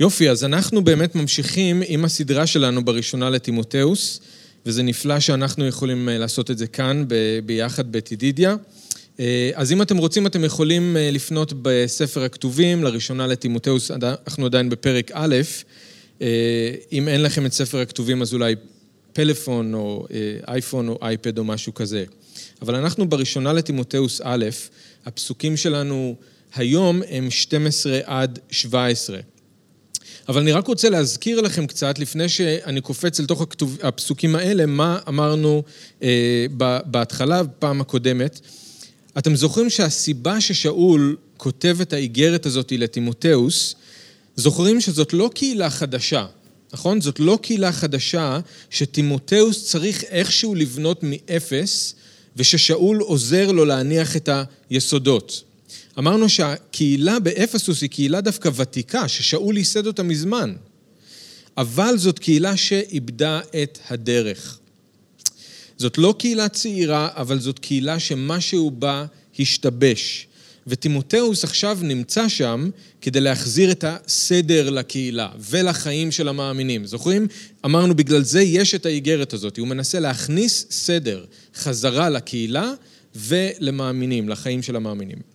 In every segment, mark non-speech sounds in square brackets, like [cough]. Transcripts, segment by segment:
יופי, אז אנחנו באמת ממשיכים עם הסדרה שלנו בראשונה לטימותאוס, וזה נפלא שאנחנו יכולים אה, לעשות את זה כאן ביחד בטידידיה. אה, אז אם אתם רוצים, אתם יכולים אה, לפנות בספר הכתובים, לראשונה לטימותאוס, אנחנו עדיין בפרק א', אם אין לכם את ספר הכתובים, אז אולי פלאפון או אייפון או אייפד או משהו כזה. אבל אנחנו בראשונה לטימותאוס א', הפסוקים שלנו היום הם 12 עד 17. אבל אני רק רוצה להזכיר לכם קצת, לפני שאני קופץ אל תוך הכתוב, הפסוקים האלה, מה אמרנו אה, בהתחלה, בפעם הקודמת. אתם זוכרים שהסיבה ששאול כותב את האיגרת הזאת לטימותאוס, זוכרים שזאת לא קהילה חדשה, נכון? זאת לא קהילה חדשה שטימותאוס צריך איכשהו לבנות מאפס, וששאול עוזר לו להניח את היסודות. אמרנו שהקהילה באפסוס היא קהילה דווקא ותיקה, ששאול ייסד אותה מזמן, אבל זאת קהילה שאיבדה את הדרך. זאת לא קהילה צעירה, אבל זאת קהילה שמשהו בה השתבש. וטימותאוס עכשיו נמצא שם כדי להחזיר את הסדר לקהילה ולחיים של המאמינים. זוכרים? אמרנו, בגלל זה יש את האיגרת הזאת. הוא מנסה להכניס סדר חזרה לקהילה ולמאמינים, לחיים של המאמינים.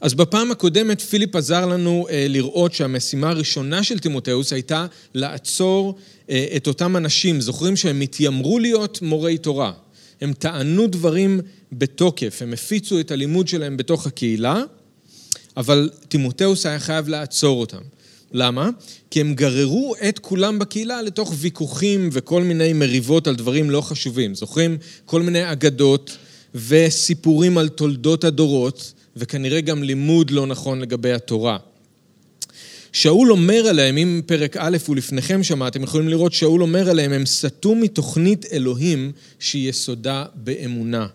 אז בפעם הקודמת פיליפ עזר לנו אה, לראות שהמשימה הראשונה של תימותאוס הייתה לעצור אה, את אותם אנשים. זוכרים שהם התיימרו להיות מורי תורה. הם טענו דברים בתוקף, הם הפיצו את הלימוד שלהם בתוך הקהילה, אבל תימותאוס היה חייב לעצור אותם. למה? כי הם גררו את כולם בקהילה לתוך ויכוחים וכל מיני מריבות על דברים לא חשובים. זוכרים? כל מיני אגדות וסיפורים על תולדות הדורות, וכנראה גם לימוד לא נכון לגבי התורה. שאול אומר עליהם, אם פרק א' הוא לפניכם שם, אתם יכולים לראות שאול אומר עליהם, הם סטו מתוכנית אלוהים שיסודה באמונה.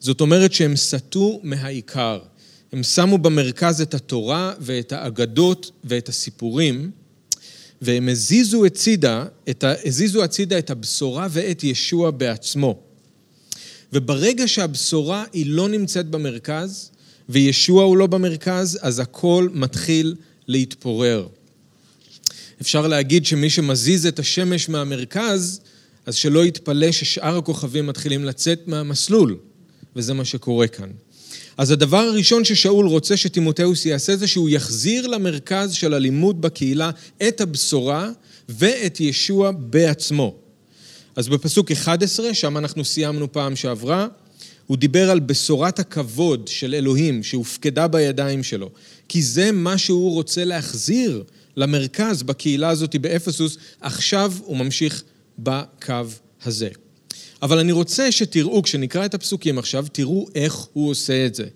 זאת אומרת שהם סטו מהעיקר. הם שמו במרכז את התורה ואת האגדות ואת הסיפורים, והם הזיזו הצידה, את ה, הזיזו הצידה את הבשורה ואת ישוע בעצמו. וברגע שהבשורה היא לא נמצאת במרכז, וישוע הוא לא במרכז, אז הכל מתחיל להתפורר. אפשר להגיד שמי שמזיז את השמש מהמרכז, אז שלא יתפלא ששאר הכוכבים מתחילים לצאת מהמסלול, וזה מה שקורה כאן. אז הדבר הראשון ששאול רוצה שטימותאוס יעשה זה שהוא יחזיר למרכז של הלימוד בקהילה את הבשורה ואת ישוע בעצמו. אז בפסוק 11, שם אנחנו סיימנו פעם שעברה, הוא דיבר על בשורת הכבוד של אלוהים שהופקדה בידיים שלו, כי זה מה שהוא רוצה להחזיר למרכז בקהילה הזאת באפסוס, עכשיו הוא ממשיך בקו הזה. אבל אני רוצה שתראו, כשנקרא את הפסוקים עכשיו, תראו איך הוא עושה את זה.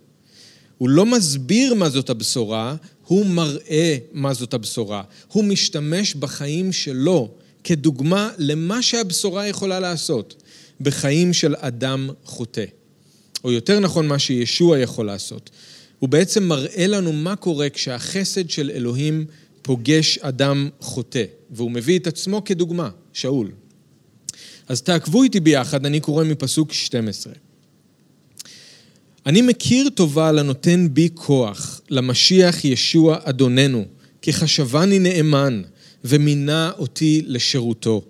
הוא לא מסביר מה זאת הבשורה, הוא מראה מה זאת הבשורה. הוא משתמש בחיים שלו כדוגמה למה שהבשורה יכולה לעשות בחיים של אדם חוטא. או יותר נכון מה שישוע יכול לעשות. הוא בעצם מראה לנו מה קורה כשהחסד של אלוהים פוגש אדם חוטא, והוא מביא את עצמו כדוגמה, שאול. אז תעקבו איתי ביחד, אני קורא מפסוק 12. אני מכיר טובה לנותן בי כוח, למשיח ישוע אדוננו, כי חשבני נאמן, ומינה אותי לשירותו.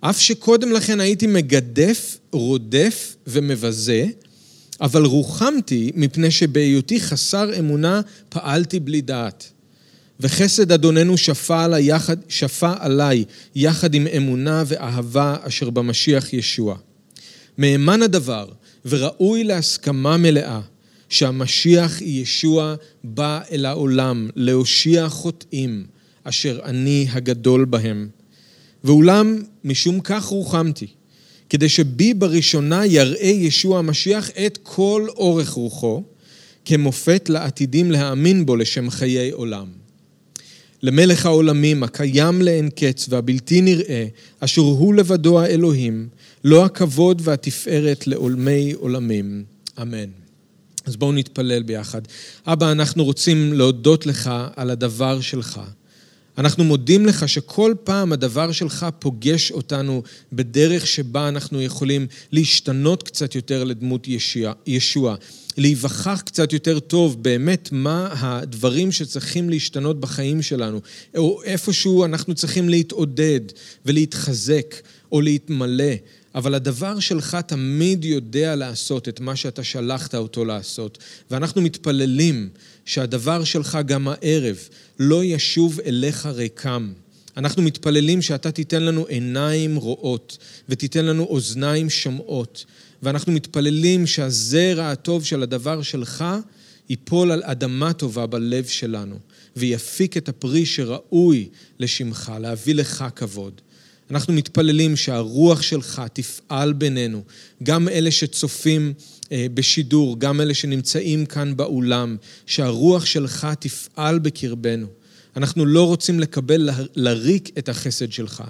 אף שקודם לכן הייתי מגדף, רודף ומבזה, אבל רוחמתי מפני שבהיותי חסר אמונה פעלתי בלי דעת. וחסד אדוננו שפע יחד, שפע עליי יחד עם אמונה ואהבה אשר במשיח ישוע. מהימן הדבר וראוי להסכמה מלאה שהמשיח ישוע בא אל העולם להושיע חוטאים אשר אני הגדול בהם. ואולם משום כך רוחמתי, כדי שבי בראשונה יראה ישוע המשיח את כל אורך רוחו, כמופת לעתידים להאמין בו לשם חיי עולם. למלך העולמים, הקיים לאין קץ והבלתי נראה, אשר הוא לבדו האלוהים, לא הכבוד והתפארת לעולמי עולמים. אמן. אז בואו נתפלל ביחד. אבא, אנחנו רוצים להודות לך על הדבר שלך. אנחנו מודים לך שכל פעם הדבר שלך פוגש אותנו בדרך שבה אנחנו יכולים להשתנות קצת יותר לדמות ישוע. להיווכח קצת יותר טוב באמת מה הדברים שצריכים להשתנות בחיים שלנו, או איפשהו אנחנו צריכים להתעודד ולהתחזק או להתמלא. אבל הדבר שלך תמיד יודע לעשות את מה שאתה שלחת אותו לעשות. ואנחנו מתפללים שהדבר שלך גם הערב לא ישוב אליך ריקם. אנחנו מתפללים שאתה תיתן לנו עיניים רואות ותיתן לנו אוזניים שומעות. ואנחנו מתפללים שהזרע הטוב של הדבר שלך ייפול על אדמה טובה בלב שלנו, ויפיק את הפרי שראוי לשמך, להביא לך כבוד. אנחנו מתפללים שהרוח שלך תפעל בינינו, גם אלה שצופים בשידור, גם אלה שנמצאים כאן באולם, שהרוח שלך תפעל בקרבנו. אנחנו לא רוצים לקבל, לריק את החסד שלך.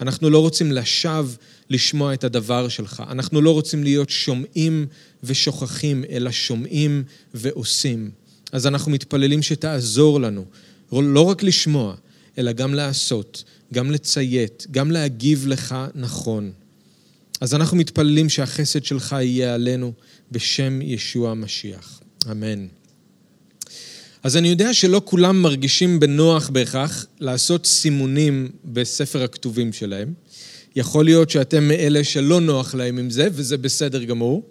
אנחנו לא רוצים לשווא לשמוע את הדבר שלך. אנחנו לא רוצים להיות שומעים ושוכחים, אלא שומעים ועושים. אז אנחנו מתפללים שתעזור לנו, לא רק לשמוע, אלא גם לעשות, גם לציית, גם להגיב לך נכון. אז אנחנו מתפללים שהחסד שלך יהיה עלינו בשם ישוע המשיח. אמן. אז אני יודע שלא כולם מרגישים בנוח בהכרח לעשות סימונים בספר הכתובים שלהם. יכול להיות שאתם מאלה שלא נוח להם עם זה, וזה בסדר גמור.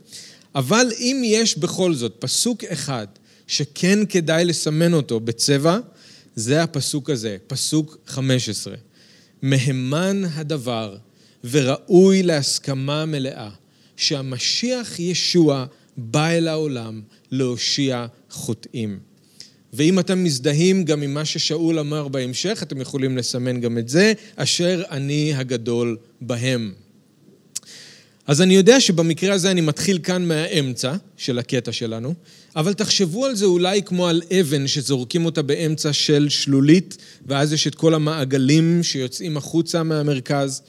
אבל אם יש בכל זאת פסוק אחד שכן כדאי לסמן אותו בצבע, זה הפסוק הזה, פסוק 15. מהימן הדבר וראוי להסכמה מלאה שהמשיח ישוע בא אל העולם להושיע חוטאים. ואם אתם מזדהים גם עם מה ששאול אמר בהמשך, אתם יכולים לסמן גם את זה, אשר אני הגדול בהם. אז אני יודע שבמקרה הזה אני מתחיל כאן מהאמצע של הקטע שלנו, אבל תחשבו על זה אולי כמו על אבן שזורקים אותה באמצע של שלולית, ואז יש את כל המעגלים שיוצאים החוצה מהמרכז.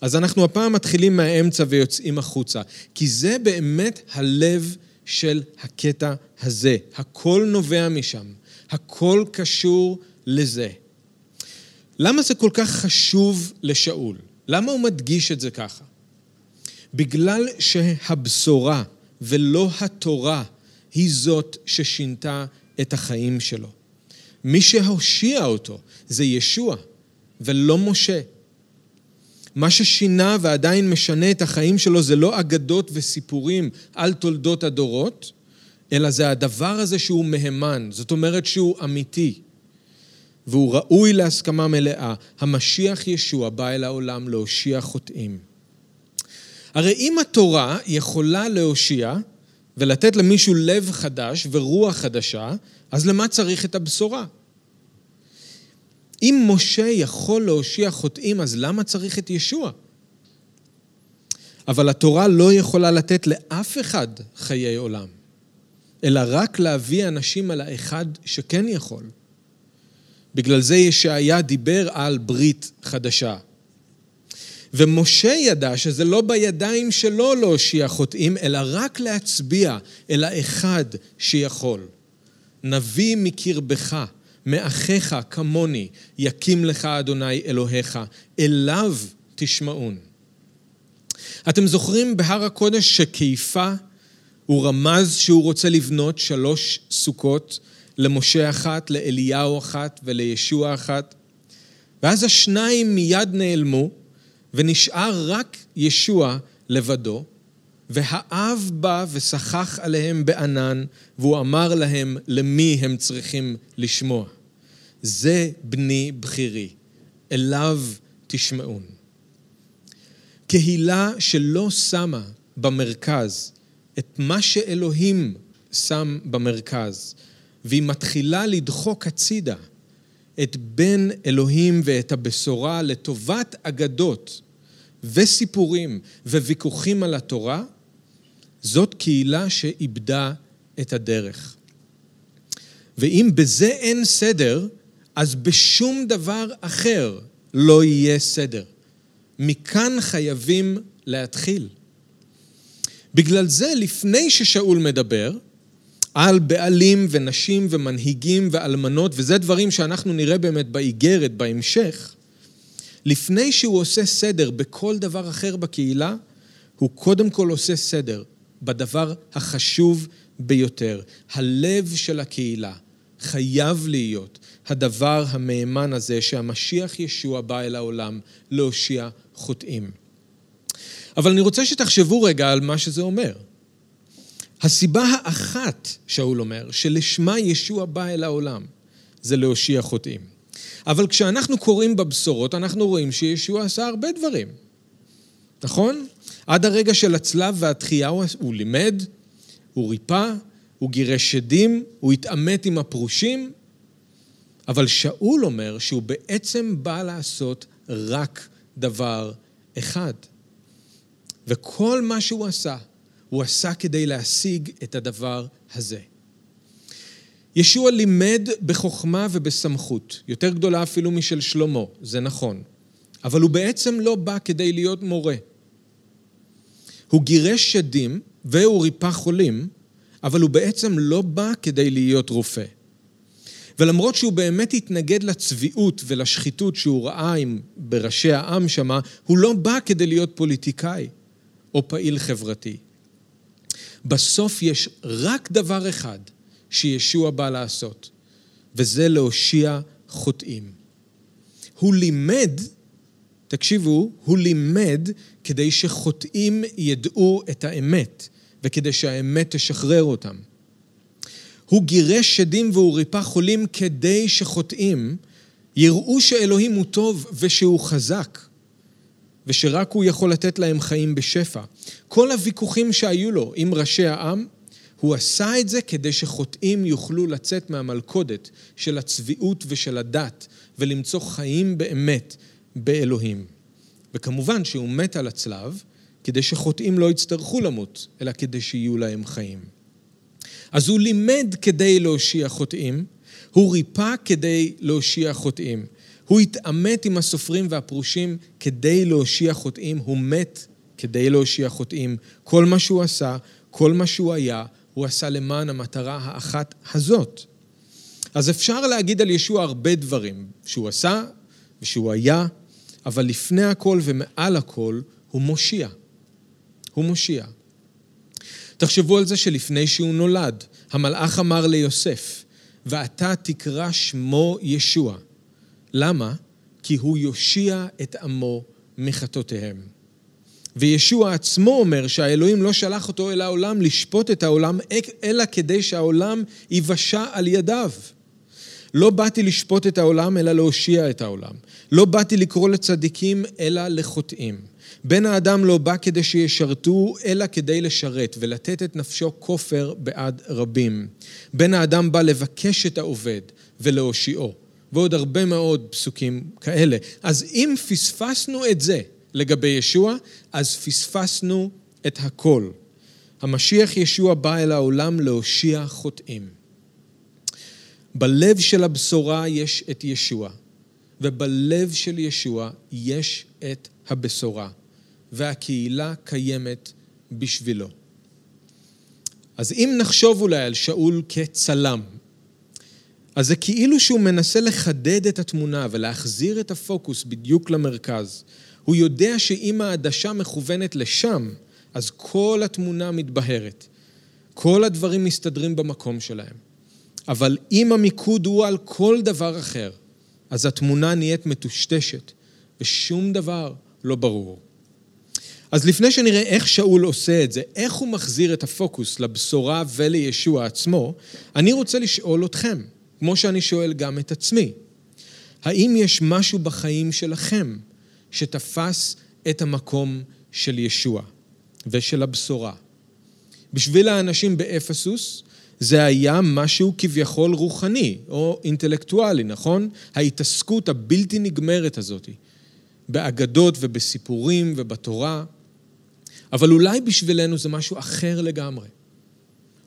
אז אנחנו הפעם מתחילים מהאמצע ויוצאים החוצה, כי זה באמת הלב של הקטע הזה. הכל נובע משם. הכל קשור לזה. למה זה כל כך חשוב לשאול? למה הוא מדגיש את זה ככה? בגלל שהבשורה ולא התורה היא זאת ששינתה את החיים שלו. מי שהושיע אותו זה ישוע ולא משה. מה ששינה ועדיין משנה את החיים שלו זה לא אגדות וסיפורים על תולדות הדורות, אלא זה הדבר הזה שהוא מהימן, זאת אומרת שהוא אמיתי, והוא ראוי להסכמה מלאה. המשיח ישוע בא אל העולם להושיע חוטאים. הרי אם התורה יכולה להושיע ולתת למישהו לב חדש ורוח חדשה, אז למה צריך את הבשורה? אם משה יכול להושיע חוטאים, אז למה צריך את ישוע? אבל התורה לא יכולה לתת לאף אחד חיי עולם. אלא רק להביא אנשים על האחד שכן יכול. בגלל זה ישעיה דיבר על ברית חדשה. ומשה ידע שזה לא בידיים שלו להושיע חוטאים, אלא רק להצביע אל האחד שיכול. נביא מקרבך, מאחיך כמוני, יקים לך אדוני אלוהיך, אליו תשמעון. אתם זוכרים בהר הקודש שכיפה הוא רמז שהוא רוצה לבנות שלוש סוכות, למשה אחת, לאליהו אחת ולישוע אחת. ואז השניים מיד נעלמו, ונשאר רק ישוע לבדו, והאב בא ושחח עליהם בענן, והוא אמר להם למי הם צריכים לשמוע. זה בני בכירי, אליו תשמעון. קהילה שלא שמה במרכז את מה שאלוהים שם במרכז, והיא מתחילה לדחוק הצידה את בן אלוהים ואת הבשורה לטובת אגדות וסיפורים וויכוחים על התורה, זאת קהילה שאיבדה את הדרך. ואם בזה אין סדר, אז בשום דבר אחר לא יהיה סדר. מכאן חייבים להתחיל. בגלל זה, לפני ששאול מדבר, על בעלים ונשים ומנהיגים ואלמנות, וזה דברים שאנחנו נראה באמת באיגרת, בהמשך, לפני שהוא עושה סדר בכל דבר אחר בקהילה, הוא קודם כל עושה סדר בדבר החשוב ביותר. הלב של הקהילה חייב להיות הדבר המהימן הזה שהמשיח ישוע בא אל העולם להושיע חוטאים. אבל אני רוצה שתחשבו רגע על מה שזה אומר. הסיבה האחת, שאול אומר, שלשמה ישוע בא אל העולם, זה להושיע חוטאים. אבל כשאנחנו קוראים בבשורות, אנחנו רואים שישוע עשה הרבה דברים. נכון? עד הרגע של הצלב והתחייה הוא, הוא לימד, הוא ריפא, הוא גירש שדים, הוא התעמת עם הפרושים, אבל שאול אומר שהוא בעצם בא לעשות רק דבר אחד. וכל מה שהוא עשה, הוא עשה כדי להשיג את הדבר הזה. ישוע לימד בחוכמה ובסמכות, יותר גדולה אפילו משל שלמה, זה נכון. אבל הוא בעצם לא בא כדי להיות מורה. הוא גירש שדים והוא ריפא חולים, אבל הוא בעצם לא בא כדי להיות רופא. ולמרות שהוא באמת התנגד לצביעות ולשחיתות שהוא ראה עם בראשי העם שמה, הוא לא בא כדי להיות פוליטיקאי או פעיל חברתי. בסוף יש רק דבר אחד שישוע בא לעשות, וזה להושיע חוטאים. הוא לימד, תקשיבו, הוא לימד כדי שחוטאים ידעו את האמת, וכדי שהאמת תשחרר אותם. הוא גירש שדים והוא ריפא חולים כדי שחוטאים יראו שאלוהים הוא טוב ושהוא חזק, ושרק הוא יכול לתת להם חיים בשפע. כל הוויכוחים שהיו לו עם ראשי העם, הוא עשה את זה כדי שחוטאים יוכלו לצאת מהמלכודת של הצביעות ושל הדת ולמצוא חיים באמת באלוהים. וכמובן שהוא מת על הצלב כדי שחוטאים לא יצטרכו למות, אלא כדי שיהיו להם חיים. אז הוא לימד כדי להושיע חוטאים, הוא ריפא כדי להושיע חוטאים. הוא התעמת עם הסופרים והפרושים כדי להושיע חוטאים, הוא מת כדי להושיע חוטאים. כל מה שהוא עשה, כל מה שהוא היה, הוא עשה למען המטרה האחת הזאת. אז אפשר להגיד על ישוע הרבה דברים שהוא עשה ושהוא היה, אבל לפני הכל ומעל הכל הוא מושיע. הוא מושיע. תחשבו על זה שלפני שהוא נולד, המלאך אמר ליוסף, ואתה תקרא שמו ישוע. למה? כי הוא יושיע את עמו מחטאותיהם. וישוע עצמו אומר שהאלוהים לא שלח אותו אל העולם לשפוט את העולם, אלא כדי שהעולם ייוושע על ידיו. לא באתי לשפוט את העולם, אלא להושיע את העולם. לא באתי לקרוא לצדיקים, אלא לחוטאים. בן האדם לא בא כדי שישרתו, אלא כדי לשרת ולתת את נפשו כופר בעד רבים. בן האדם בא לבקש את העובד ולהושיעו. ועוד הרבה מאוד פסוקים כאלה. אז אם פספסנו את זה לגבי ישוע, אז פספסנו את הכל. המשיח ישוע בא אל העולם להושיע חוטאים. בלב של הבשורה יש את ישוע, ובלב של ישוע יש את הבשורה. והקהילה קיימת בשבילו. אז אם נחשוב אולי על שאול כצלם, אז זה כאילו שהוא מנסה לחדד את התמונה ולהחזיר את הפוקוס בדיוק למרכז. הוא יודע שאם העדשה מכוונת לשם, אז כל התמונה מתבהרת. כל הדברים מסתדרים במקום שלהם. אבל אם המיקוד הוא על כל דבר אחר, אז התמונה נהיית מטושטשת, ושום דבר לא ברור. אז לפני שנראה איך שאול עושה את זה, איך הוא מחזיר את הפוקוס לבשורה ולישוע עצמו, אני רוצה לשאול אתכם, כמו שאני שואל גם את עצמי, האם יש משהו בחיים שלכם שתפס את המקום של ישוע ושל הבשורה? בשביל האנשים באפסוס, זה היה משהו כביכול רוחני או אינטלקטואלי, נכון? ההתעסקות הבלתי נגמרת הזאת באגדות ובסיפורים ובתורה. אבל אולי בשבילנו זה משהו אחר לגמרי.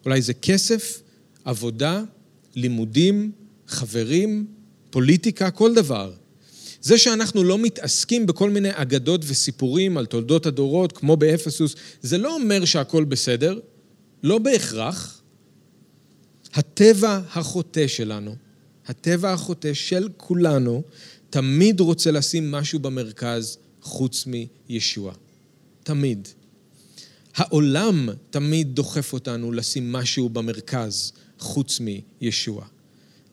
אולי זה כסף, עבודה, לימודים, חברים, פוליטיקה, כל דבר. זה שאנחנו לא מתעסקים בכל מיני אגדות וסיפורים על תולדות הדורות, כמו באפסוס, זה לא אומר שהכל בסדר, לא בהכרח. הטבע החוטא שלנו, הטבע החוטא של כולנו, תמיד רוצה לשים משהו במרכז חוץ מישוע. תמיד. העולם תמיד דוחף אותנו לשים משהו במרכז, חוץ מישוע.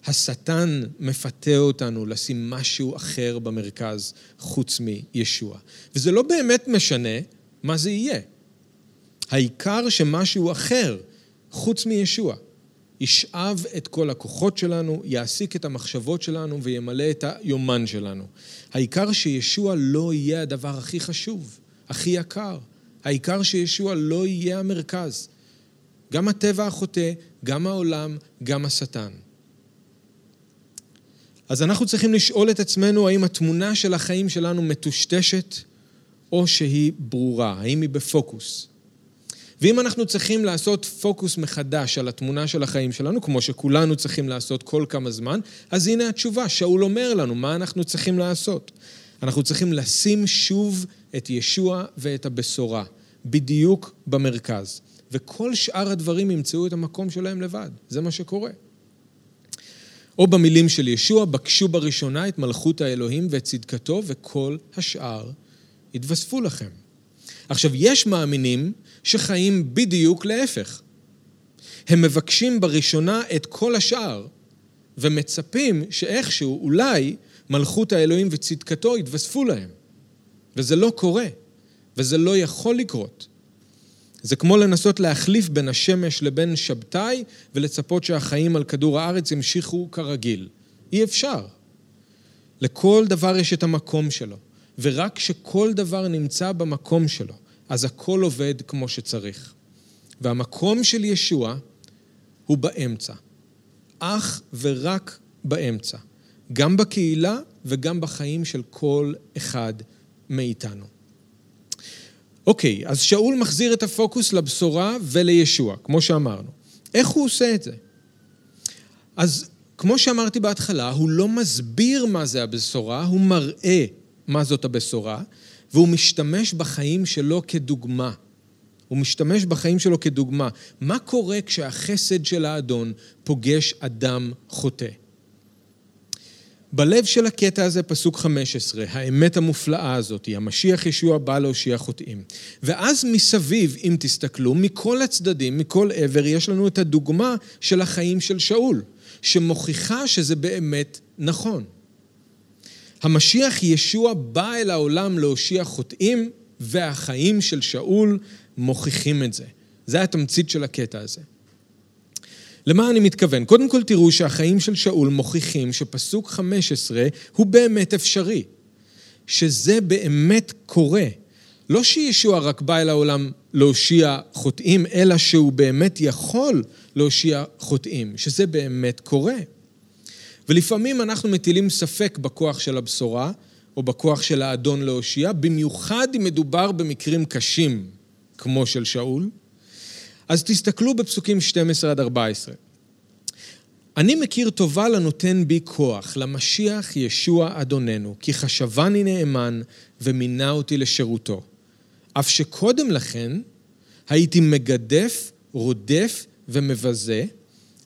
השטן מפתה אותנו לשים משהו אחר במרכז, חוץ מישוע. וזה לא באמת משנה מה זה יהיה. העיקר שמשהו אחר, חוץ מישוע, ישאב את כל הכוחות שלנו, יעסיק את המחשבות שלנו וימלא את היומן שלנו. העיקר שישוע לא יהיה הדבר הכי חשוב, הכי יקר. העיקר שישוע לא יהיה המרכז. גם הטבע החוטא, גם העולם, גם השטן. אז אנחנו צריכים לשאול את עצמנו האם התמונה של החיים שלנו מטושטשת או שהיא ברורה, האם היא בפוקוס. ואם אנחנו צריכים לעשות פוקוס מחדש על התמונה של החיים שלנו, כמו שכולנו צריכים לעשות כל כמה זמן, אז הנה התשובה, שאול אומר לנו מה אנחנו צריכים לעשות. אנחנו צריכים לשים שוב את ישוע ואת הבשורה, בדיוק במרכז. וכל שאר הדברים ימצאו את המקום שלהם לבד, זה מה שקורה. או במילים של ישוע, בקשו בראשונה את מלכות האלוהים ואת צדקתו, וכל השאר יתווספו לכם. עכשיו, יש מאמינים שחיים בדיוק להפך. הם מבקשים בראשונה את כל השאר, ומצפים שאיכשהו, אולי, מלכות האלוהים וצדקתו יתווספו להם. וזה לא קורה, וזה לא יכול לקרות. זה כמו לנסות להחליף בין השמש לבין שבתאי ולצפות שהחיים על כדור הארץ ימשיכו כרגיל. אי אפשר. לכל דבר יש את המקום שלו, ורק כשכל דבר נמצא במקום שלו, אז הכל עובד כמו שצריך. והמקום של ישוע הוא באמצע. אך ורק באמצע. גם בקהילה וגם בחיים של כל אחד מאיתנו. אוקיי, אז שאול מחזיר את הפוקוס לבשורה ולישוע, כמו שאמרנו. איך הוא עושה את זה? אז כמו שאמרתי בהתחלה, הוא לא מסביר מה זה הבשורה, הוא מראה מה זאת הבשורה, והוא משתמש בחיים שלו כדוגמה. הוא משתמש בחיים שלו כדוגמה. מה קורה כשהחסד של האדון פוגש אדם חוטא? בלב של הקטע הזה, פסוק 15, האמת המופלאה הזאת, המשיח ישוע בא להושיע חוטאים. ואז מסביב, אם תסתכלו, מכל הצדדים, מכל עבר, יש לנו את הדוגמה של החיים של שאול, שמוכיחה שזה באמת נכון. המשיח ישוע בא אל העולם להושיע חוטאים, והחיים של שאול מוכיחים את זה. זה התמצית של הקטע הזה. למה אני מתכוון? קודם כל תראו שהחיים של שאול מוכיחים שפסוק 15 הוא באמת אפשרי. שזה באמת קורה. לא שישוע רק בא אל העולם להושיע חוטאים, אלא שהוא באמת יכול להושיע חוטאים, שזה באמת קורה. ולפעמים אנחנו מטילים ספק בכוח של הבשורה, או בכוח של האדון להושיע, במיוחד אם מדובר במקרים קשים, כמו של שאול. אז תסתכלו בפסוקים 12 עד 14. אני מכיר טובה לנותן בי כוח, למשיח ישוע אדוננו, כי חשבני נאמן ומינה אותי לשירותו. אף שקודם לכן הייתי מגדף, רודף ומבזה,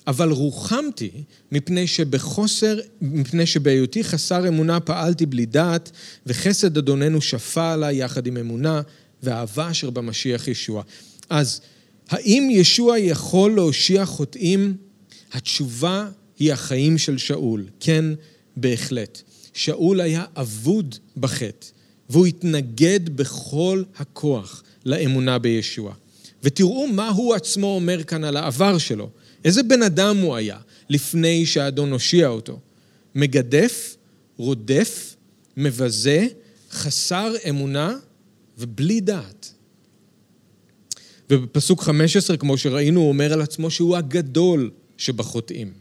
אבל רוחמתי מפני שבחוסר, מפני שבהיותי חסר אמונה פעלתי בלי דעת, וחסד אדוננו שפע עליי יחד עם אמונה ואהבה אשר במשיח ישוע. אז האם ישוע יכול להושיע חוטאים? התשובה היא החיים של שאול. כן, בהחלט. שאול היה אבוד בחטא, והוא התנגד בכל הכוח לאמונה בישוע. ותראו מה הוא עצמו אומר כאן על העבר שלו. איזה בן אדם הוא היה לפני שהאדון הושיע אותו? מגדף, רודף, מבזה, חסר אמונה ובלי דעת. ובפסוק 15, כמו שראינו, הוא אומר על עצמו שהוא הגדול שבחוטאים.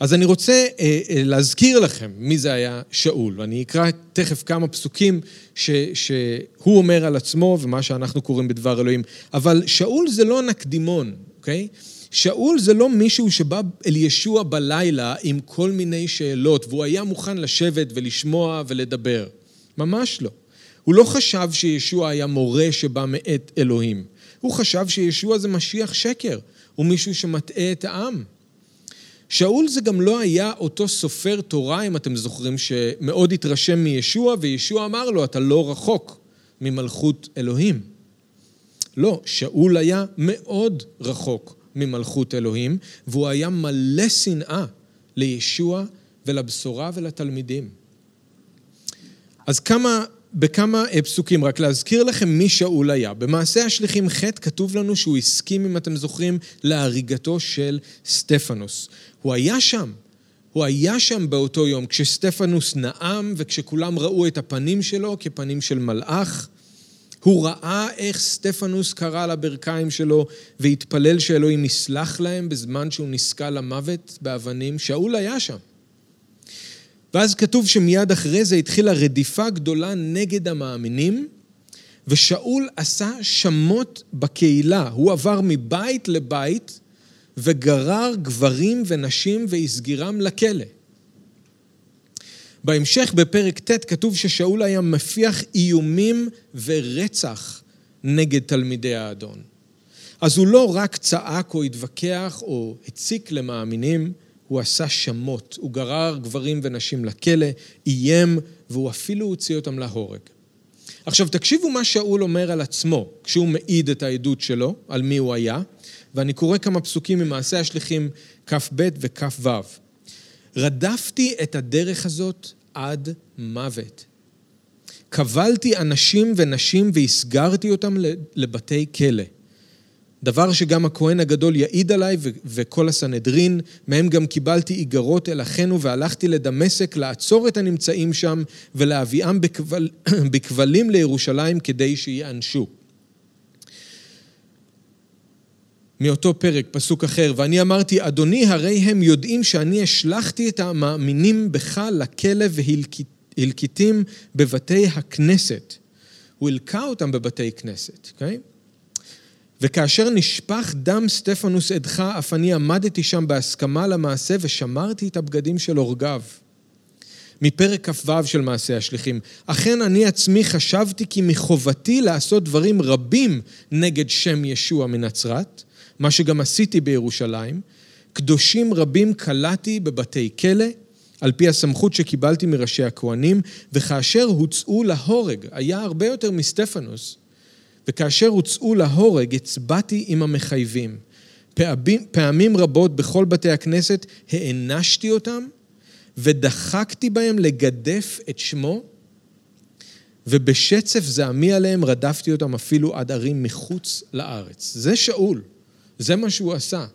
אז אני רוצה אה, אה, להזכיר לכם מי זה היה שאול, ואני אקרא תכף כמה פסוקים ש, שהוא אומר על עצמו ומה שאנחנו קוראים בדבר אלוהים. אבל שאול זה לא נקדימון, אוקיי? שאול זה לא מישהו שבא אל ישוע בלילה עם כל מיני שאלות, והוא היה מוכן לשבת ולשמוע ולדבר. ממש לא. הוא לא חשב שישוע היה מורה שבא מאת אלוהים. הוא חשב שישוע זה משיח שקר, הוא מישהו שמטעה את העם. שאול זה גם לא היה אותו סופר תורה, אם אתם זוכרים, שמאוד התרשם מישוע, וישוע אמר לו, אתה לא רחוק ממלכות אלוהים. לא, שאול היה מאוד רחוק ממלכות אלוהים, והוא היה מלא שנאה לישוע ולבשורה ולתלמידים. אז כמה, בכמה פסוקים, רק להזכיר לכם מי שאול היה. במעשה השליחים ח' כתוב לנו שהוא הסכים, אם אתם זוכרים, להריגתו של סטפנוס. הוא היה שם, הוא היה שם באותו יום כשסטפנוס נאם וכשכולם ראו את הפנים שלו כפנים של מלאך. הוא ראה איך סטפנוס קרא לברכיים שלו והתפלל שאלוהים יסלח להם בזמן שהוא נסקל למוות באבנים. שאול היה שם. ואז כתוב שמיד אחרי זה התחילה רדיפה גדולה נגד המאמינים, ושאול עשה שמות בקהילה. הוא עבר מבית לבית וגרר גברים ונשים והסגירם לכלא. בהמשך, בפרק ט', כתוב ששאול היה מפיח איומים ורצח נגד תלמידי האדון. אז הוא לא רק צעק או התווכח או הציק למאמינים, הוא עשה שמות, הוא גרר גברים ונשים לכלא, איים, והוא אפילו הוציא אותם להורג. עכשיו תקשיבו מה שאול אומר על עצמו, כשהוא מעיד את העדות שלו, על מי הוא היה, ואני קורא כמה פסוקים ממעשה השליחים כ"ב וכ"ו. רדפתי את הדרך הזאת עד מוות. קבלתי אנשים ונשים והסגרתי אותם לבתי כלא. דבר שגם הכהן הגדול יעיד עליי וכל הסנהדרין, מהם גם קיבלתי איגרות אל אחינו והלכתי לדמשק לעצור את הנמצאים שם ולהביאם בכבל, [clears throat] בכבלים לירושלים כדי שיענשו. מאותו פרק, פסוק אחר, ואני אמרתי, אדוני, הרי הם יודעים שאני השלכתי את המאמינים בך לכלא והלקיטים בבתי הכנסת. הוא הלקה אותם בבתי כנסת, אוקיי? Okay? וכאשר נשפך דם סטפנוס עדך, אף אני עמדתי שם בהסכמה למעשה ושמרתי את הבגדים של הורגיו. מפרק כ"ו של מעשה השליחים. אכן אני עצמי חשבתי כי מחובתי לעשות דברים רבים נגד שם ישוע מנצרת, מה שגם עשיתי בירושלים. קדושים רבים כלאתי בבתי כלא, על פי הסמכות שקיבלתי מראשי הכהנים, וכאשר הוצאו להורג, היה הרבה יותר מסטפנוס, וכאשר הוצאו להורג, הצבעתי עם המחייבים. פעמים, פעמים רבות בכל בתי הכנסת הענשתי אותם ודחקתי בהם לגדף את שמו, ובשצף זעמי עליהם רדפתי אותם אפילו עד ערים מחוץ לארץ. זה שאול, זה מה שהוא עשה.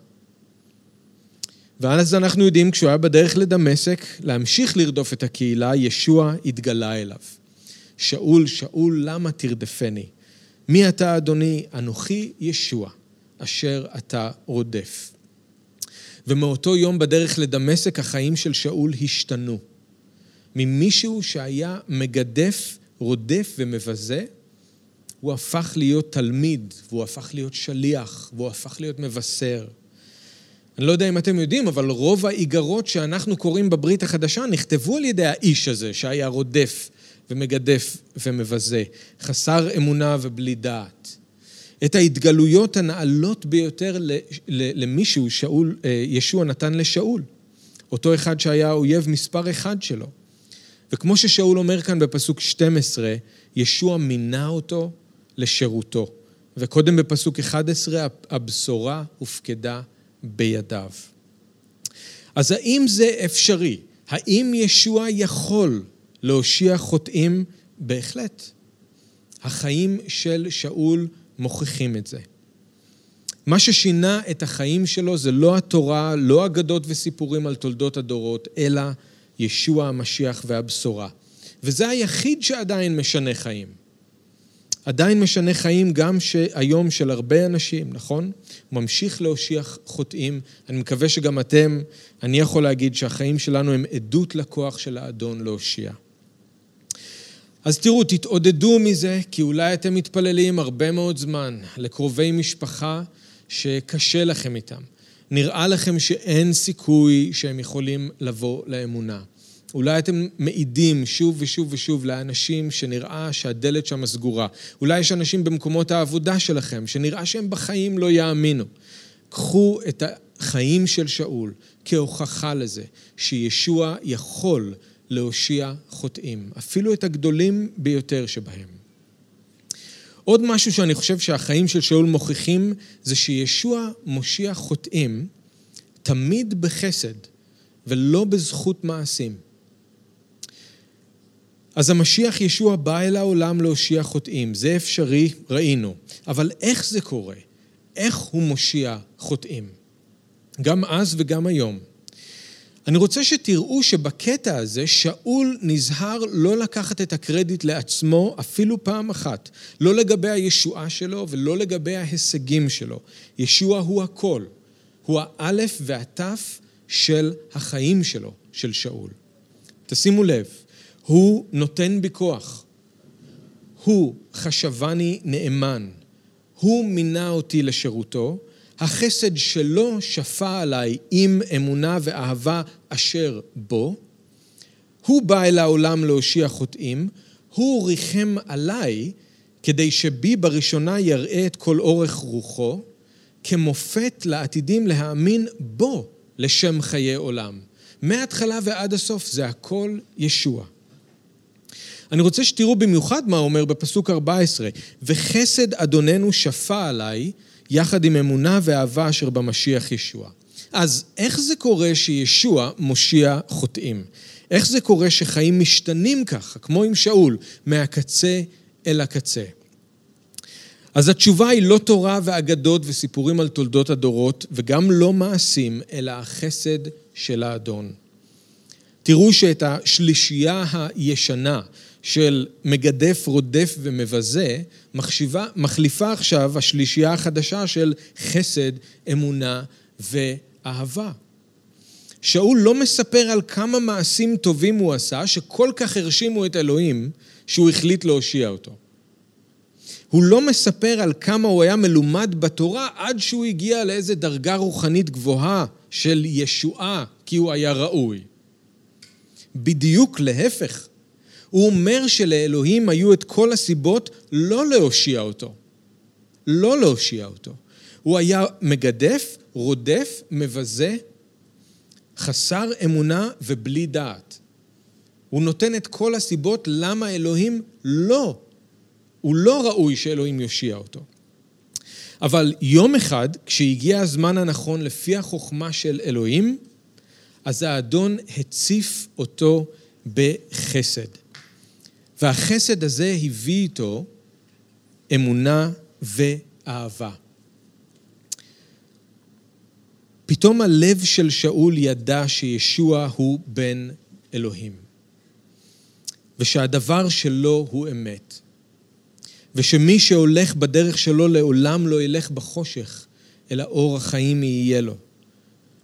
ואז אנחנו יודעים, כשהוא היה בדרך לדמשק, להמשיך לרדוף את הקהילה, ישוע התגלה אליו. שאול, שאול, למה תרדפני? מי אתה, אדוני? אנוכי ישוע, אשר אתה רודף. ומאותו יום בדרך לדמשק החיים של שאול השתנו. ממישהו שהיה מגדף, רודף ומבזה, הוא הפך להיות תלמיד, והוא הפך להיות שליח, והוא הפך להיות מבשר. אני לא יודע אם אתם יודעים, אבל רוב האיגרות שאנחנו קוראים בברית החדשה נכתבו על ידי האיש הזה, שהיה רודף ומגדף ומבזה, חסר אמונה ובלי דעת. את ההתגלויות הנעלות ביותר למישהו, שאול, אה, ישוע נתן לשאול, אותו אחד שהיה האויב מספר אחד שלו. וכמו ששאול אומר כאן בפסוק 12, ישוע מינה אותו לשירותו. וקודם בפסוק 11, הבשורה הופקדה בידיו. אז האם זה אפשרי? האם ישוע יכול להושיע חוטאים, בהחלט. החיים של שאול מוכיחים את זה. מה ששינה את החיים שלו זה לא התורה, לא אגדות וסיפורים על תולדות הדורות, אלא ישוע המשיח והבשורה. וזה היחיד שעדיין משנה חיים. עדיין משנה חיים גם היום של הרבה אנשים, נכון? ממשיך להושיח חוטאים. אני מקווה שגם אתם, אני יכול להגיד שהחיים שלנו הם עדות לכוח של האדון להושיע. אז תראו, תתעודדו מזה, כי אולי אתם מתפללים הרבה מאוד זמן לקרובי משפחה שקשה לכם איתם. נראה לכם שאין סיכוי שהם יכולים לבוא לאמונה. אולי אתם מעידים שוב ושוב ושוב לאנשים שנראה שהדלת שם סגורה. אולי יש אנשים במקומות העבודה שלכם שנראה שהם בחיים לא יאמינו. קחו את החיים של שאול כהוכחה לזה שישוע יכול להושיע חוטאים, אפילו את הגדולים ביותר שבהם. עוד משהו שאני חושב שהחיים של שאול מוכיחים, זה שישוע מושיע חוטאים תמיד בחסד, ולא בזכות מעשים. אז המשיח ישוע בא אל העולם להושיע חוטאים, זה אפשרי, ראינו. אבל איך זה קורה? איך הוא מושיע חוטאים? גם אז וגם היום. אני רוצה שתראו שבקטע הזה שאול נזהר לא לקחת את הקרדיט לעצמו אפילו פעם אחת. לא לגבי הישועה שלו ולא לגבי ההישגים שלו. ישוע הוא הכל. הוא האלף והתף של החיים שלו, של שאול. תשימו לב, הוא נותן בי כוח. הוא חשבני נאמן. הוא מינה אותי לשירותו. החסד שלו שפע עליי עם אמונה ואהבה אשר בו. הוא בא אל העולם להושיע חוטאים. הוא ריחם עליי כדי שבי בראשונה יראה את כל אורך רוחו, כמופת לעתידים להאמין בו לשם חיי עולם. מההתחלה ועד הסוף זה הכל ישוע. אני רוצה שתראו במיוחד מה אומר בפסוק 14, וחסד אדוננו שפע עליי, יחד עם אמונה ואהבה אשר במשיח ישוע. אז איך זה קורה שישוע מושיע חוטאים? איך זה קורה שחיים משתנים ככה, כמו עם שאול, מהקצה אל הקצה? אז התשובה היא לא תורה ואגדות וסיפורים על תולדות הדורות, וגם לא מעשים, אלא החסד של האדון. תראו שאת השלישייה הישנה של מגדף, רודף ומבזה, מחשיבה, מחליפה עכשיו השלישייה החדשה של חסד, אמונה ואהבה. שאול לא מספר על כמה מעשים טובים הוא עשה, שכל כך הרשימו את אלוהים, שהוא החליט להושיע אותו. הוא לא מספר על כמה הוא היה מלומד בתורה עד שהוא הגיע לאיזה דרגה רוחנית גבוהה של ישועה, כי הוא היה ראוי. בדיוק להפך. הוא אומר שלאלוהים היו את כל הסיבות לא להושיע אותו. לא להושיע אותו. הוא היה מגדף, רודף, מבזה, חסר אמונה ובלי דעת. הוא נותן את כל הסיבות למה אלוהים לא, הוא לא ראוי שאלוהים יושיע אותו. אבל יום אחד, כשהגיע הזמן הנכון לפי החוכמה של אלוהים, אז האדון הציף אותו בחסד. והחסד הזה הביא איתו אמונה ואהבה. פתאום הלב של שאול ידע שישוע הוא בן אלוהים, ושהדבר שלו הוא אמת, ושמי שהולך בדרך שלו לעולם לא ילך בחושך, אלא אור החיים יהיה לו.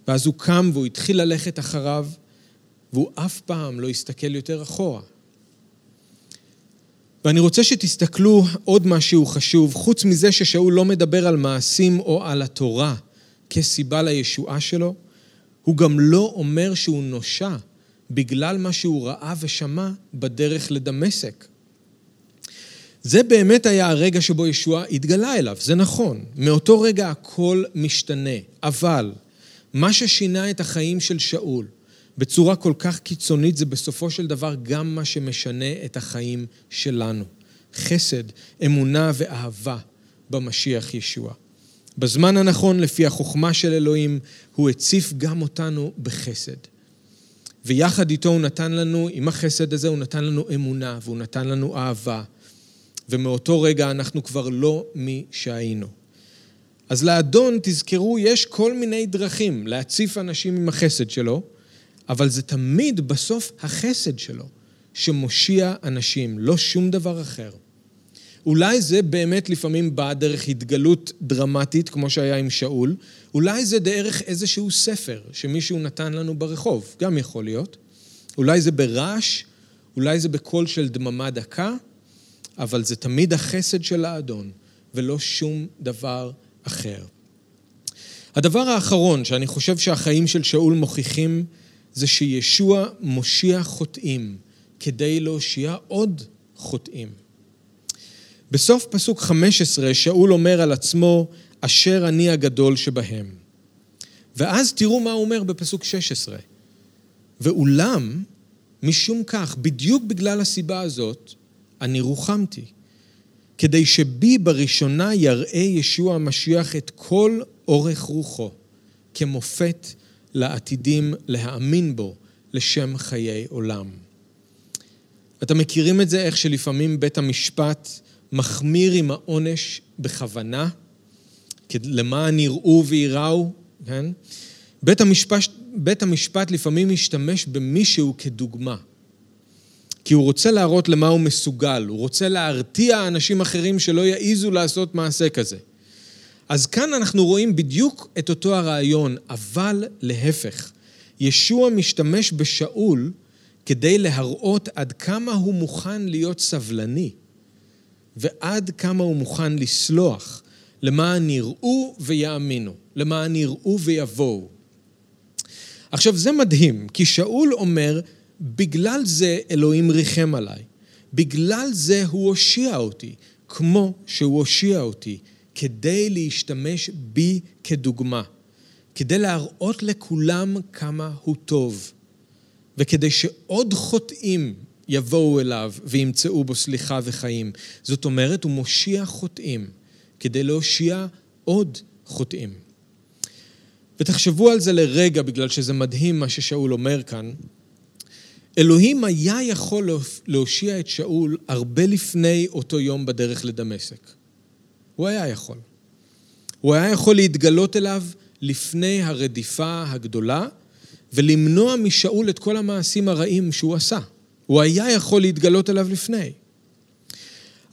ואז הוא קם והוא התחיל ללכת אחריו, והוא אף פעם לא הסתכל יותר אחורה. ואני רוצה שתסתכלו עוד משהו חשוב, חוץ מזה ששאול לא מדבר על מעשים או על התורה כסיבה לישועה שלו, הוא גם לא אומר שהוא נושע בגלל מה שהוא ראה ושמע בדרך לדמשק. זה באמת היה הרגע שבו ישוע התגלה אליו, זה נכון. מאותו רגע הכל משתנה, אבל מה ששינה את החיים של שאול בצורה כל כך קיצונית זה בסופו של דבר גם מה שמשנה את החיים שלנו. חסד, אמונה ואהבה במשיח ישוע. בזמן הנכון, לפי החוכמה של אלוהים, הוא הציף גם אותנו בחסד. ויחד איתו הוא נתן לנו, עם החסד הזה, הוא נתן לנו אמונה והוא נתן לנו אהבה. ומאותו רגע אנחנו כבר לא מי שהיינו. אז לאדון, תזכרו, יש כל מיני דרכים להציף אנשים עם החסד שלו, אבל זה תמיד בסוף החסד שלו שמושיע אנשים, לא שום דבר אחר. אולי זה באמת לפעמים בא דרך התגלות דרמטית, כמו שהיה עם שאול, אולי זה דרך איזשהו ספר שמישהו נתן לנו ברחוב, גם יכול להיות. אולי זה ברעש, אולי זה בקול של דממה דקה, אבל זה תמיד החסד של האדון, ולא שום דבר אחר. הדבר האחרון שאני חושב שהחיים של שאול מוכיחים, זה שישוע מושיע חוטאים כדי להושיע עוד חוטאים. בסוף פסוק 15 שאול אומר על עצמו, אשר אני הגדול שבהם. ואז תראו מה הוא אומר בפסוק 16. ואולם, משום כך, בדיוק בגלל הסיבה הזאת, אני רוחמתי. כדי שבי בראשונה יראה ישוע המשיח את כל אורך רוחו, כמופת לעתידים להאמין בו לשם חיי עולם. אתם מכירים את זה, איך שלפעמים בית המשפט מחמיר עם העונש בכוונה, למען יראו וייראו, כן? בית המשפט, בית המשפט לפעמים משתמש במישהו כדוגמה. כי הוא רוצה להראות למה הוא מסוגל, הוא רוצה להרתיע אנשים אחרים שלא יעיזו לעשות מעשה כזה. אז כאן אנחנו רואים בדיוק את אותו הרעיון, אבל להפך. ישוע משתמש בשאול כדי להראות עד כמה הוא מוכן להיות סבלני, ועד כמה הוא מוכן לסלוח, למען יראו ויאמינו, למען יראו ויבואו. עכשיו זה מדהים, כי שאול אומר, בגלל זה אלוהים ריחם עליי. בגלל זה הוא הושיע אותי, כמו שהוא הושיע אותי, כדי להשתמש בי כדוגמה, כדי להראות לכולם כמה הוא טוב, וכדי שעוד חוטאים יבואו אליו וימצאו בו סליחה וחיים. זאת אומרת, הוא מושיע חוטאים כדי להושיע עוד חוטאים. ותחשבו על זה לרגע, בגלל שזה מדהים מה ששאול אומר כאן. אלוהים היה יכול להושיע את שאול הרבה לפני אותו יום בדרך לדמשק. הוא היה יכול. הוא היה יכול להתגלות אליו לפני הרדיפה הגדולה ולמנוע משאול את כל המעשים הרעים שהוא עשה. הוא היה יכול להתגלות אליו לפני.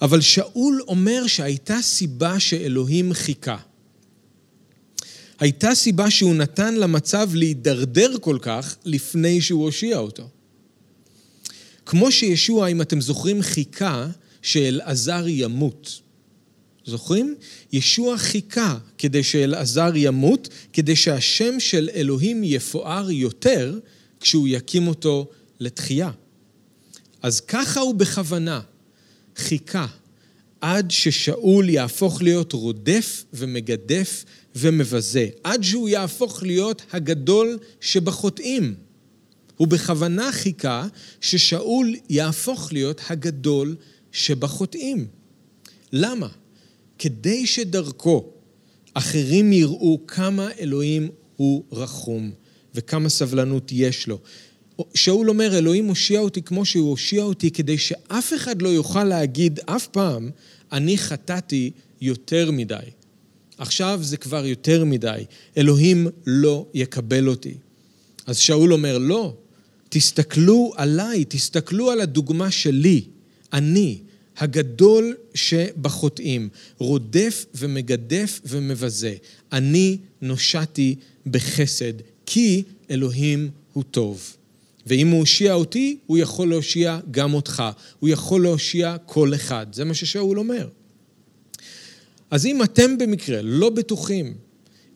אבל שאול אומר שהייתה סיבה שאלוהים חיכה. הייתה סיבה שהוא נתן למצב להידרדר כל כך לפני שהוא הושיע אותו. כמו שישוע, אם אתם זוכרים, חיכה שאלעזר ימות. זוכרים? ישוע חיכה כדי שאלעזר ימות, כדי שהשם של אלוהים יפואר יותר כשהוא יקים אותו לתחייה. אז ככה הוא בכוונה חיכה עד ששאול יהפוך להיות רודף ומגדף ומבזה, עד שהוא יהפוך להיות הגדול שבחוטאים. הוא בכוונה חיכה ששאול יהפוך להיות הגדול שבחוטאים. למה? כדי שדרכו אחרים יראו כמה אלוהים הוא רחום וכמה סבלנות יש לו. שאול אומר, אלוהים הושיע אותי כמו שהוא הושיע אותי, כדי שאף אחד לא יוכל להגיד אף פעם, אני חטאתי יותר מדי. עכשיו זה כבר יותר מדי, אלוהים לא יקבל אותי. אז שאול אומר, לא, תסתכלו עליי, תסתכלו על הדוגמה שלי, אני, הגדול שבחוטאים, רודף ומגדף ומבזה. אני נושעתי בחסד, כי אלוהים הוא טוב. ואם הוא הושיע אותי, הוא יכול להושיע גם אותך. הוא יכול להושיע כל אחד. זה מה ששאול אומר. אז אם אתם במקרה לא בטוחים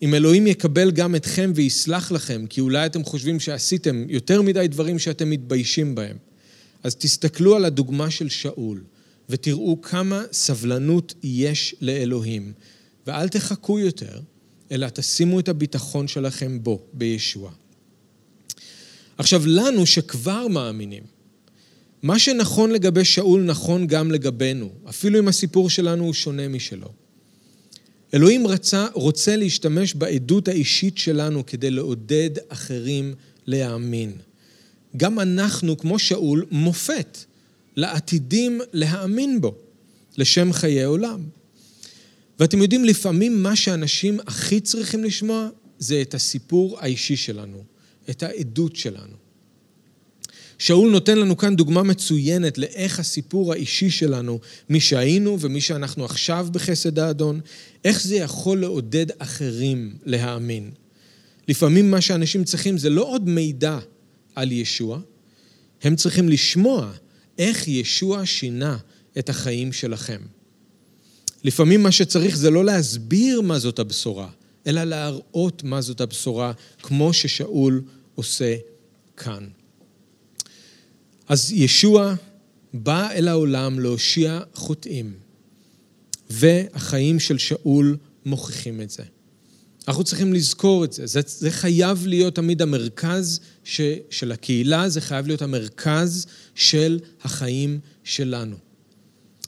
אם אלוהים יקבל גם אתכם ויסלח לכם, כי אולי אתם חושבים שעשיתם יותר מדי דברים שאתם מתביישים בהם, אז תסתכלו על הדוגמה של שאול, ותראו כמה סבלנות יש לאלוהים, ואל תחכו יותר, אלא תשימו את הביטחון שלכם בו, בישוע. עכשיו, לנו שכבר מאמינים, מה שנכון לגבי שאול נכון גם לגבינו, אפילו אם הסיפור שלנו הוא שונה משלו. אלוהים רצה, רוצה להשתמש בעדות האישית שלנו כדי לעודד אחרים להאמין. גם אנחנו, כמו שאול, מופת לעתידים להאמין בו, לשם חיי עולם. ואתם יודעים, לפעמים מה שאנשים הכי צריכים לשמוע זה את הסיפור האישי שלנו, את העדות שלנו. שאול נותן לנו כאן דוגמה מצוינת לאיך הסיפור האישי שלנו, מי שהיינו ומי שאנחנו עכשיו בחסד האדון, איך זה יכול לעודד אחרים להאמין. לפעמים מה שאנשים צריכים זה לא עוד מידע על ישוע, הם צריכים לשמוע איך ישוע שינה את החיים שלכם. לפעמים מה שצריך זה לא להסביר מה זאת הבשורה, אלא להראות מה זאת הבשורה, כמו ששאול עושה כאן. אז ישוע בא אל העולם להושיע חוטאים, והחיים של שאול מוכיחים את זה. אנחנו צריכים לזכור את זה. זה, זה חייב להיות תמיד המרכז ש, של הקהילה, זה חייב להיות המרכז של החיים שלנו.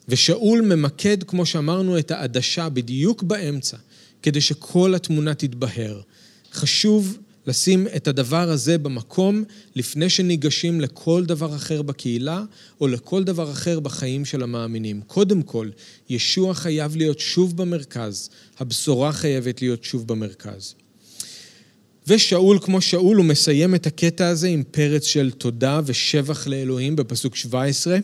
ושאול ממקד, כמו שאמרנו, את העדשה בדיוק באמצע, כדי שכל התמונה תתבהר. חשוב לשים את הדבר הזה במקום לפני שניגשים לכל דבר אחר בקהילה או לכל דבר אחר בחיים של המאמינים. קודם כל, ישוע חייב להיות שוב במרכז, הבשורה חייבת להיות שוב במרכז. ושאול, כמו שאול, הוא מסיים את הקטע הזה עם פרץ של תודה ושבח לאלוהים בפסוק 17.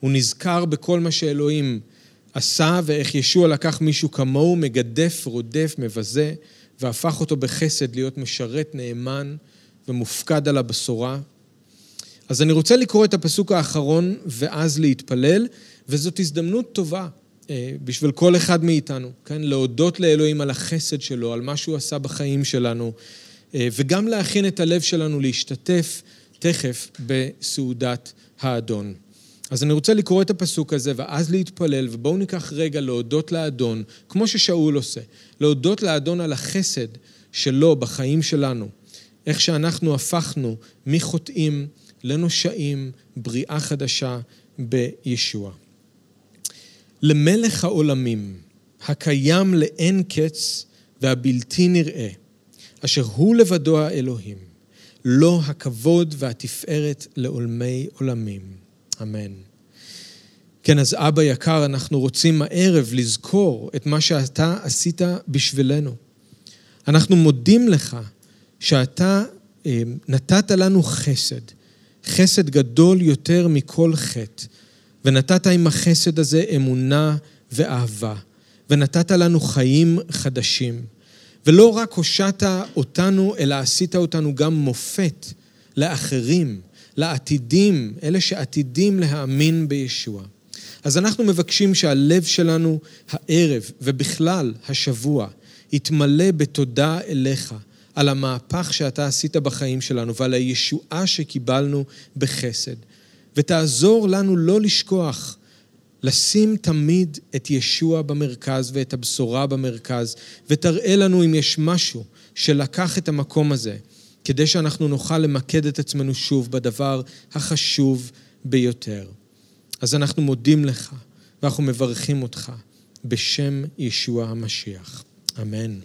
הוא נזכר בכל מה שאלוהים עשה ואיך ישוע לקח מישהו כמוהו, מגדף, רודף, מבזה. והפך אותו בחסד להיות משרת נאמן ומופקד על הבשורה. אז אני רוצה לקרוא את הפסוק האחרון ואז להתפלל, וזאת הזדמנות טובה אה, בשביל כל אחד מאיתנו, כן? להודות לאלוהים על החסד שלו, על מה שהוא עשה בחיים שלנו, אה, וגם להכין את הלב שלנו להשתתף תכף בסעודת האדון. אז אני רוצה לקרוא את הפסוק הזה ואז להתפלל, ובואו ניקח רגע להודות לאדון, כמו ששאול עושה, להודות לאדון על החסד שלו בחיים שלנו, איך שאנחנו הפכנו מחוטאים לנושעים, בריאה חדשה בישוע. למלך העולמים, הקיים לאין קץ והבלתי נראה, אשר הוא לבדו האלוהים, לו הכבוד והתפארת לעולמי עולמים. אמן. כן, אז אבא יקר, אנחנו רוצים הערב לזכור את מה שאתה עשית בשבילנו. אנחנו מודים לך שאתה אה, נתת לנו חסד, חסד גדול יותר מכל חטא, ונתת עם החסד הזה אמונה ואהבה, ונתת לנו חיים חדשים. ולא רק הושעת אותנו, אלא עשית אותנו גם מופת לאחרים, לעתידים, אלה שעתידים להאמין בישוע. אז אנחנו מבקשים שהלב שלנו הערב ובכלל השבוע יתמלא בתודה אליך על המהפך שאתה עשית בחיים שלנו ועל הישועה שקיבלנו בחסד. ותעזור לנו לא לשכוח לשים תמיד את ישוע במרכז ואת הבשורה במרכז, ותראה לנו אם יש משהו שלקח את המקום הזה כדי שאנחנו נוכל למקד את עצמנו שוב בדבר החשוב ביותר. אז אנחנו מודים לך ואנחנו מברכים אותך בשם ישוע המשיח. אמן.